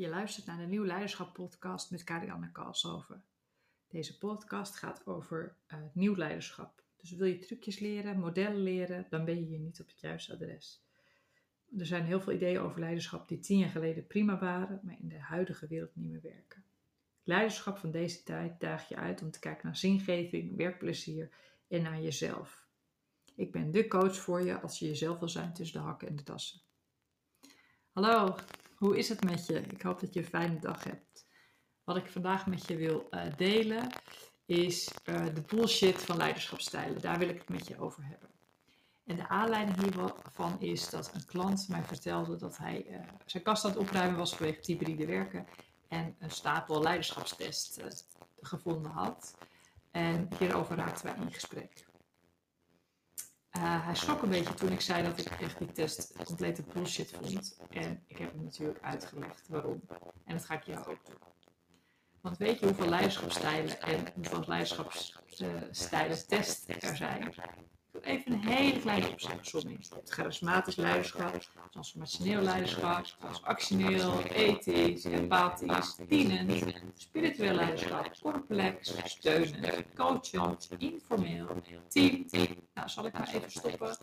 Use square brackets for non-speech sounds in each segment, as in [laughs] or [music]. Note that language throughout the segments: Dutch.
Je luistert naar de Nieuw Leiderschap podcast met Karianne Kalshoven. Deze podcast gaat over uh, nieuw leiderschap. Dus wil je trucjes leren, modellen leren, dan ben je hier niet op het juiste adres. Er zijn heel veel ideeën over leiderschap die tien jaar geleden prima waren, maar in de huidige wereld niet meer werken. Leiderschap van deze tijd daagt je uit om te kijken naar zingeving, werkplezier en naar jezelf. Ik ben de coach voor je als je jezelf wil zijn tussen de hakken en de tassen. Hallo, hoe is het met je? Ik hoop dat je een fijne dag hebt. Wat ik vandaag met je wil uh, delen is uh, de bullshit van leiderschapstijlen. Daar wil ik het met je over hebben. En de aanleiding hiervan is dat een klant mij vertelde dat hij uh, zijn kast aan het opruimen was vanwege hybride werken en een stapel leiderschapstest gevonden had. En hierover raakten wij in gesprek. Uh, hij schrok een beetje toen ik zei dat ik echt die test complete bullshit vond. En ik heb hem natuurlijk uitgelegd waarom. En dat ga ik jou ook doen. Want weet je hoeveel leiderschapstijlen en hoeveel leiderschapstijlen test er zijn? Even een hele kleine opzomming. Charismatisch leiderschap, transformationeel leiderschap, actioneel, ethisch, empathisch, dienend, spiritueel leiderschap, complex, steunend, coachend, informeel, team. Nou, zal ik maar even stoppen.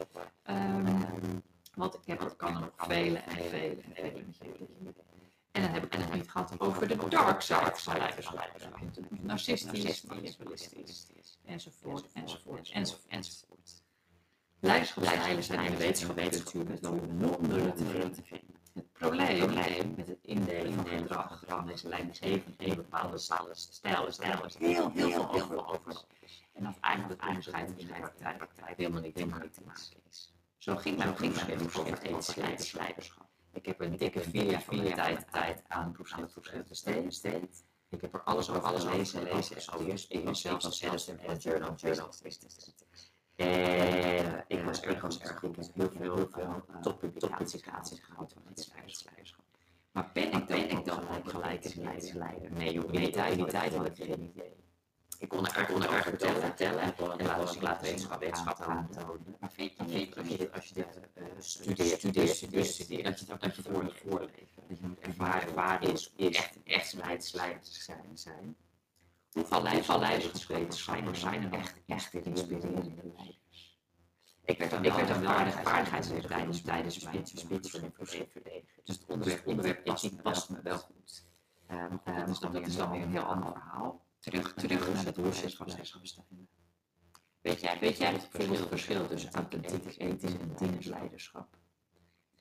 Um, want ik heb, kan er nog vele en vele en vele En dan heb ik het niet gehad over de dark side van leiderschap. Narcistisch, manipulistisch, enzovoort, enzovoort, enzovoort. Leiderschapsstijlen zijn in de wetenschap wel nog nullen te vinden. Het probleem met het indelen van gedrag van deze leidinggevende in bepaalde stijlen is heel, heel, heel veel over. En dat eigenlijk het onderscheid in de praktijk helemaal niet, helemaal niet te maken is. Zo ging mijn proefschrift over ethisch leiderschap. Ik heb een dikke vier jaar van de tijd, tijd aan proefschrift besteed. Ik heb er alles over alles gelezen, gelezen, gestudeerd. Ik was zelfs als editor en journal, journal, en ik was erg, was erg goed. Ik heb heel veel, heel veel uh, toppublicaties gehad van het leiderschap. Maar ben ik, ben ik dan gelijk, leider? Nee joh, in die tijd, die tijd had ik geen idee. Ik kon er erg, kon er erg vertellen, vertellen en, en laten ik laat wetenschap, wetenschap aantonen. Maar vind je als je dit, als je dit uh, studeert, studeert, studeert, studeert, dat je dat, dat je voor moet voorleven. Dat je moet ervaren waar is, echt, echt leidsleiders zijn. zijn. Hoeveel leiders zijn er, zijn er echt, echt inspirerende leiders? Ik werd dan, ik werd dan vaardigheidsleer tijdens, tijdens mijn speech voor verdedigen. Dus het onderwerp, onderwerp ethiek past me wel goed. Um, um, dus dat is dan weer een heel ander verhaal. Terug, terug naar het van leiderschapstijlen. Weet jij, weet jij het verschil tussen authentiek, ethisch en dienend leiderschap?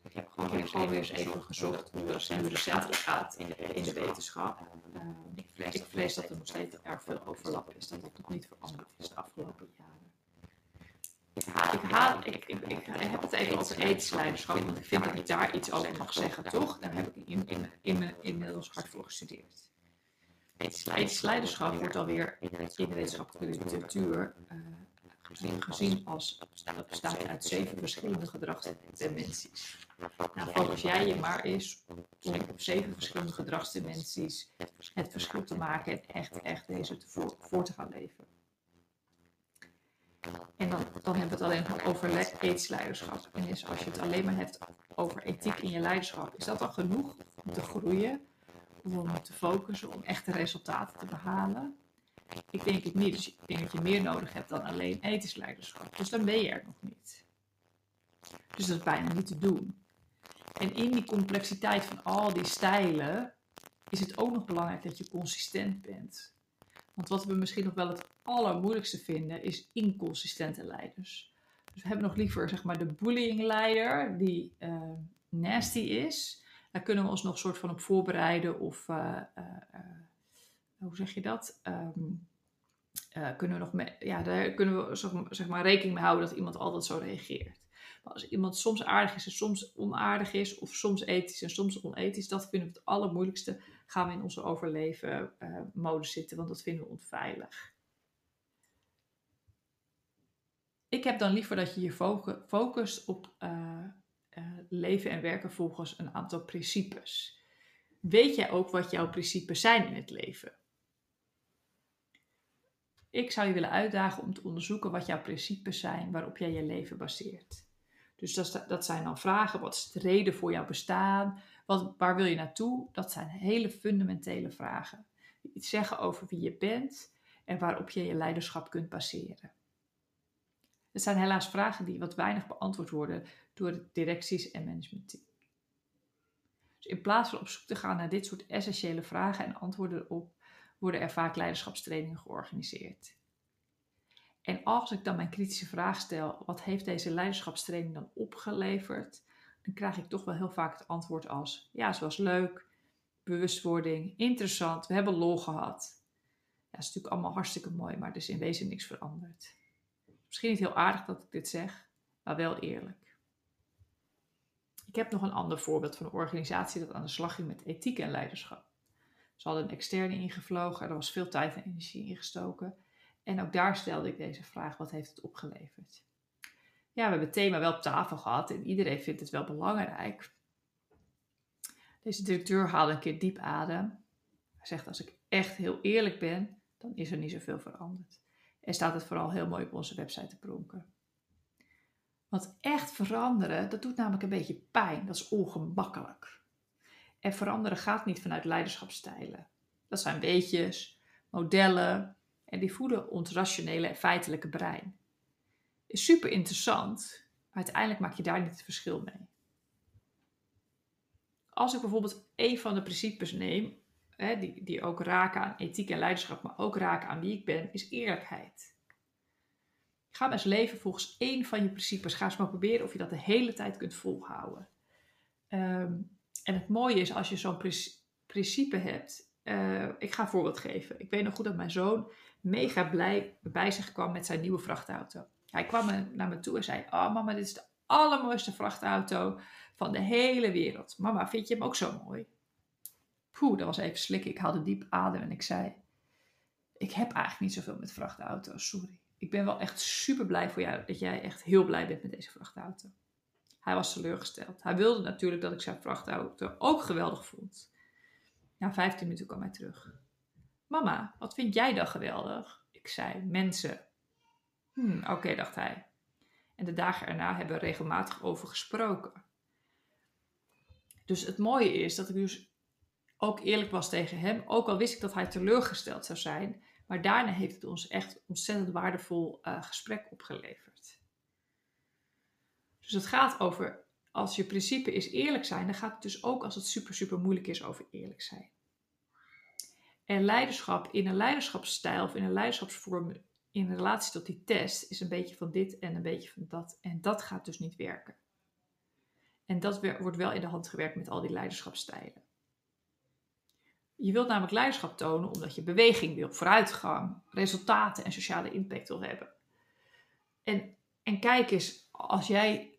Ik heb gewoon, weer, gewoon weer eens even gezocht hoe dat recent gaat in de, in de wetenschap. Uh, ik, vrees, ik vrees dat er nog steeds erg veel overlap is, dat het nog niet veranderd is de afgelopen jaren. Ik, haal, ik, ik, ik, heb het even over ethisch leiderschap, want ik vind dat ik daar iets over mag zeggen, toch? Daar heb ik in, in, in, inmiddels hard voor gestudeerd. Ethisch leiderschap wordt alweer in de wetenschappelijke literatuur uh, gezien, als bestaat uit zeven verschillende gedragsdimensies. Nou, focus jij je maar eens om op zeven verschillende gedragsdimensies het verschil te maken en echt, echt deze te voor, voor te gaan leven. En dan, dan hebben we het alleen over ethisch leiderschap. En dus als je het alleen maar hebt over ethiek in je leiderschap, is dat al genoeg om te groeien, om te focussen, om echte resultaten te behalen? Ik denk het niet. Dus ik denk dat je meer nodig hebt dan alleen ethisch leiderschap. Dus dan ben je er nog niet. Dus dat is bijna niet te doen. En in die complexiteit van al die stijlen is het ook nog belangrijk dat je consistent bent. Want wat we misschien nog wel het allermoeilijkste vinden, is inconsistente leiders. Dus we hebben nog liever zeg maar, de bullying leider die uh, nasty is. Daar kunnen we ons nog soort van op voorbereiden of uh, uh, hoe zeg je dat? Um, uh, kunnen we nog ja, daar kunnen we zeg maar rekening mee houden dat iemand altijd zo reageert. Als iemand soms aardig is en soms onaardig is, of soms ethisch en soms onethisch, dat vinden we het allermoeilijkste. Gaan we in onze overleven uh, mode zitten, want dat vinden we onveilig. Ik heb dan liever dat je je focust op uh, leven en werken volgens een aantal principes. Weet jij ook wat jouw principes zijn in het leven? Ik zou je willen uitdagen om te onderzoeken wat jouw principes zijn waarop jij je leven baseert. Dus dat, dat zijn dan vragen: wat is de reden voor jouw bestaan? Wat, waar wil je naartoe? Dat zijn hele fundamentele vragen. Die iets zeggen over wie je bent en waarop je je leiderschap kunt baseren. Het zijn helaas vragen die wat weinig beantwoord worden door de directies en managementteam. Dus in plaats van op zoek te gaan naar dit soort essentiële vragen en antwoorden erop, worden er vaak leiderschapstrainingen georganiseerd. En als ik dan mijn kritische vraag stel, wat heeft deze leiderschapstraining dan opgeleverd? Dan krijg ik toch wel heel vaak het antwoord als, ja, het was leuk, bewustwording, interessant, we hebben lol gehad. Ja, dat is natuurlijk allemaal hartstikke mooi, maar er is in wezen niks veranderd. Misschien niet heel aardig dat ik dit zeg, maar wel eerlijk. Ik heb nog een ander voorbeeld van een organisatie dat aan de slag ging met ethiek en leiderschap. Ze hadden een externe ingevlogen, er was veel tijd en energie ingestoken. En ook daar stelde ik deze vraag: wat heeft het opgeleverd? Ja, we hebben het thema wel op tafel gehad en iedereen vindt het wel belangrijk. Deze directeur haalde een keer diep adem. Hij zegt: Als ik echt heel eerlijk ben, dan is er niet zoveel veranderd. En staat het vooral heel mooi op onze website te pronken. Want echt veranderen, dat doet namelijk een beetje pijn. Dat is ongemakkelijk. En veranderen gaat niet vanuit leiderschapstijlen. Dat zijn weetjes, modellen en die voeden ons rationele en feitelijke brein. Is super interessant, maar uiteindelijk maak je daar niet het verschil mee. Als ik bijvoorbeeld een van de principes neem, hè, die, die ook raken aan ethiek en leiderschap, maar ook raken aan wie ik ben, is eerlijkheid. Ga maar eens leven volgens één van je principes. Ga eens maar proberen of je dat de hele tijd kunt volhouden. Um, en het mooie is als je zo'n principe hebt. Uh, ik ga een voorbeeld geven. Ik weet nog goed dat mijn zoon mega blij bij zich kwam met zijn nieuwe vrachtauto. Hij kwam naar me toe en zei: Oh, mama, dit is de allermooiste vrachtauto van de hele wereld. Mama, vind je hem ook zo mooi? Poeh, dat was even slikken. Ik haalde diep adem en ik zei: Ik heb eigenlijk niet zoveel met vrachtauto's, sorry. Ik ben wel echt super blij voor jou dat jij echt heel blij bent met deze vrachtauto. Hij was teleurgesteld. Hij wilde natuurlijk dat ik zijn vrachtauto ook geweldig vond. Na 15 minuten kwam hij terug. Mama, wat vind jij dan geweldig? Ik zei, mensen. Hmm, oké, dacht hij. En de dagen erna hebben we regelmatig over gesproken. Dus het mooie is dat ik dus ook eerlijk was tegen hem, ook al wist ik dat hij teleurgesteld zou zijn. Maar daarna heeft het ons echt ontzettend waardevol uh, gesprek opgeleverd. Dus het gaat over, als je principe is eerlijk zijn, dan gaat het dus ook als het super, super moeilijk is over eerlijk zijn. En leiderschap in een leiderschapsstijl of in een leiderschapsvorm in relatie tot die test is een beetje van dit en een beetje van dat. En dat gaat dus niet werken. En dat wordt wel in de hand gewerkt met al die leiderschapsstijlen. Je wilt namelijk leiderschap tonen omdat je beweging wil, vooruitgang, resultaten en sociale impact wil hebben. En, en kijk eens, als jij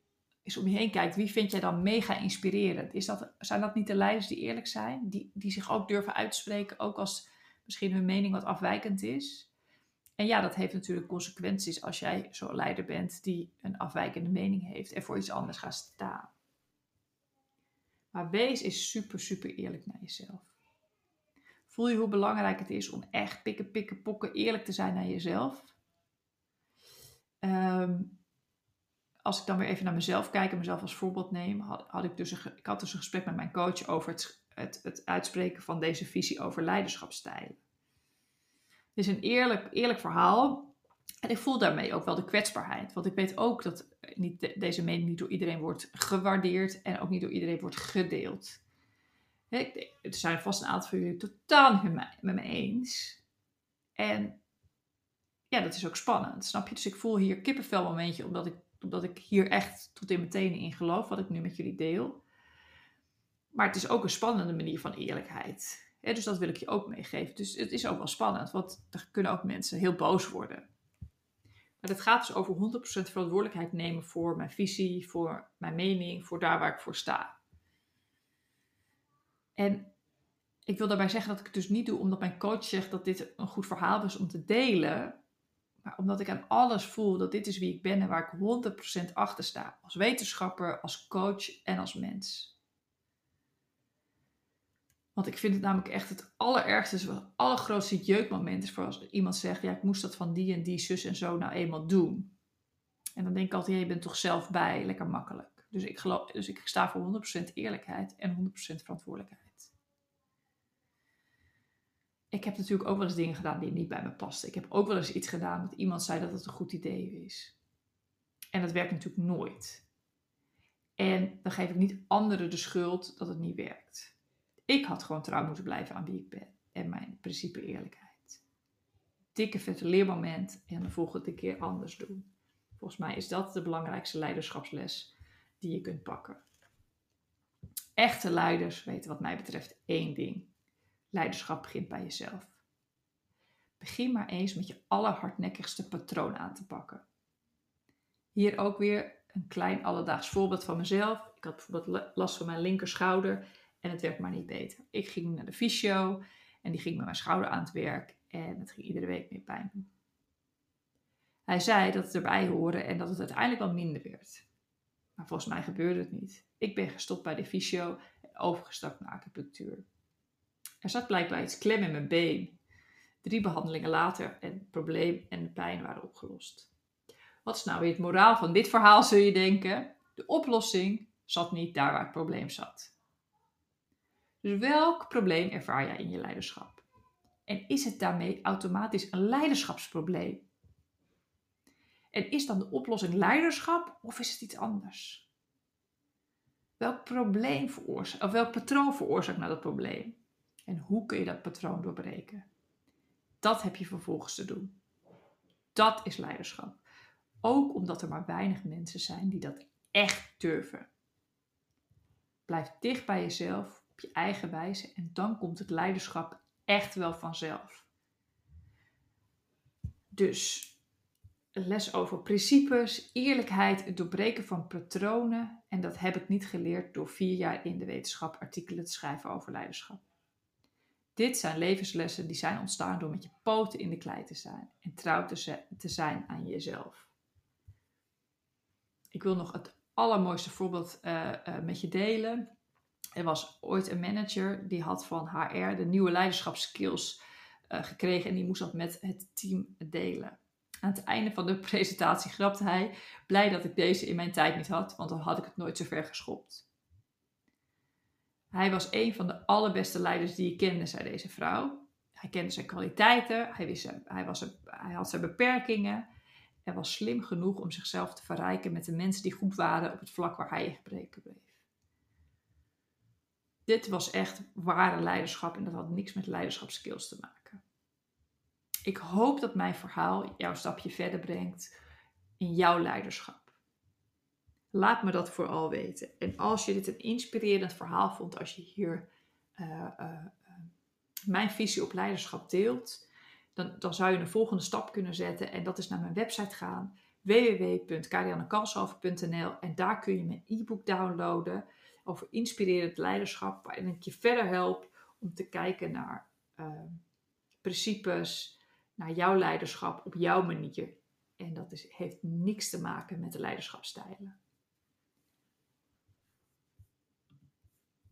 eens om je heen kijkt, wie vind jij dan mega inspirerend? Is dat, zijn dat niet de leiders die eerlijk zijn? Die, die zich ook durven uitspreken, ook als misschien hun mening wat afwijkend is? En ja, dat heeft natuurlijk consequenties als jij zo'n leider bent die een afwijkende mening heeft en voor iets anders gaat staan. Maar wees is super, super eerlijk naar jezelf. Voel je hoe belangrijk het is om echt pikken, pikken, pokken eerlijk te zijn naar jezelf? Um, als ik dan weer even naar mezelf kijk en mezelf als voorbeeld neem, had, ik, dus een, ik had dus een gesprek met mijn coach over het, het, het uitspreken van deze visie over leiderschapstijlen. Het is een eerlijk, eerlijk verhaal. En ik voel daarmee ook wel de kwetsbaarheid. Want ik weet ook dat niet, deze mening niet door iedereen wordt gewaardeerd en ook niet door iedereen wordt gedeeld. Er zijn vast een aantal van jullie totaal niet met me eens. En ja, dat is ook spannend, snap je? Dus ik voel hier kippenvel momentje, omdat ik omdat ik hier echt tot in mijn tenen in geloof, wat ik nu met jullie deel. Maar het is ook een spannende manier van eerlijkheid. dus dat wil ik je ook meegeven. Dus het is ook wel spannend, want er kunnen ook mensen heel boos worden. Maar het gaat dus over 100% verantwoordelijkheid nemen voor mijn visie, voor mijn mening, voor daar waar ik voor sta. En ik wil daarbij zeggen dat ik het dus niet doe omdat mijn coach zegt dat dit een goed verhaal is om te delen. Omdat ik aan alles voel dat dit is wie ik ben en waar ik 100% achter sta. Als wetenschapper, als coach en als mens. Want ik vind het namelijk echt het allerergste, het allergrootste jeukmoment is voor als iemand zegt, ja ik moest dat van die en die zus en zo nou eenmaal doen. En dan denk ik altijd, je bent toch zelf bij, lekker makkelijk. Dus ik, geloof, dus ik sta voor 100% eerlijkheid en 100% verantwoordelijkheid. Ik heb natuurlijk ook wel eens dingen gedaan die niet bij me pasten. Ik heb ook wel eens iets gedaan dat iemand zei dat het een goed idee is. En dat werkt natuurlijk nooit. En dan geef ik niet anderen de schuld dat het niet werkt. Ik had gewoon trouw moeten blijven aan wie ik ben en mijn principe eerlijkheid. Dikke vette leermoment en de volgende keer anders doen. Volgens mij is dat de belangrijkste leiderschapsles die je kunt pakken. Echte leiders weten wat mij betreft één ding. Leiderschap begint bij jezelf. Begin maar eens met je allerhardnekkigste patroon aan te pakken. Hier ook weer een klein alledaags voorbeeld van mezelf. Ik had bijvoorbeeld last van mijn linkerschouder en het werd maar niet beter. Ik ging naar de fysio en die ging met mijn schouder aan het werk en het ging iedere week meer pijn. Hij zei dat het erbij hoorde en dat het uiteindelijk wel minder werd. Maar volgens mij gebeurde het niet. Ik ben gestopt bij de fysio en overgestapt naar acupunctuur. Er zat blijkbaar iets klem in mijn been. Drie behandelingen later en het probleem en de pijn waren opgelost. Wat is nou weer het moraal van dit verhaal, zul je denken? De oplossing zat niet daar waar het probleem zat. Dus welk probleem ervaar jij in je leiderschap? En is het daarmee automatisch een leiderschapsprobleem? En is dan de oplossing leiderschap of is het iets anders? Welk probleem veroorzaakt, of welk patroon veroorzaakt nou dat probleem? En hoe kun je dat patroon doorbreken? Dat heb je vervolgens te doen. Dat is leiderschap. Ook omdat er maar weinig mensen zijn die dat echt durven. Blijf dicht bij jezelf, op je eigen wijze en dan komt het leiderschap echt wel vanzelf. Dus les over principes, eerlijkheid, het doorbreken van patronen. En dat heb ik niet geleerd door vier jaar in de wetenschap artikelen te schrijven over leiderschap. Dit zijn levenslessen die zijn ontstaan door met je poten in de klei te zijn en trouw te zijn aan jezelf. Ik wil nog het allermooiste voorbeeld uh, uh, met je delen. Er was ooit een manager die had van HR de nieuwe leiderschapskills uh, gekregen en die moest dat met het team delen. Aan het einde van de [laughs] presentatie grapte hij: Blij dat ik deze in mijn tijd niet had, want dan had ik het nooit zo ver geschopt. Hij was een van de allerbeste leiders die ik kende, zei deze vrouw. Hij kende zijn kwaliteiten, hij, wist, hij, was, hij had zijn beperkingen en was slim genoeg om zichzelf te verrijken met de mensen die goed waren op het vlak waar hij in gebreken bleef. Dit was echt ware leiderschap en dat had niks met leiderschapskills te maken. Ik hoop dat mijn verhaal jouw stapje verder brengt in jouw leiderschap. Laat me dat vooral weten. En als je dit een inspirerend verhaal vond, als je hier uh, uh, mijn visie op leiderschap deelt, dan, dan zou je een volgende stap kunnen zetten. En dat is naar mijn website gaan, www.kariannekalshoven.nl. En daar kun je mijn e-book downloaden over inspirerend leiderschap, waarin ik je verder help om te kijken naar principes, naar jouw leiderschap op jouw manier. En dat is, heeft niks te maken met de leiderschapstijlen.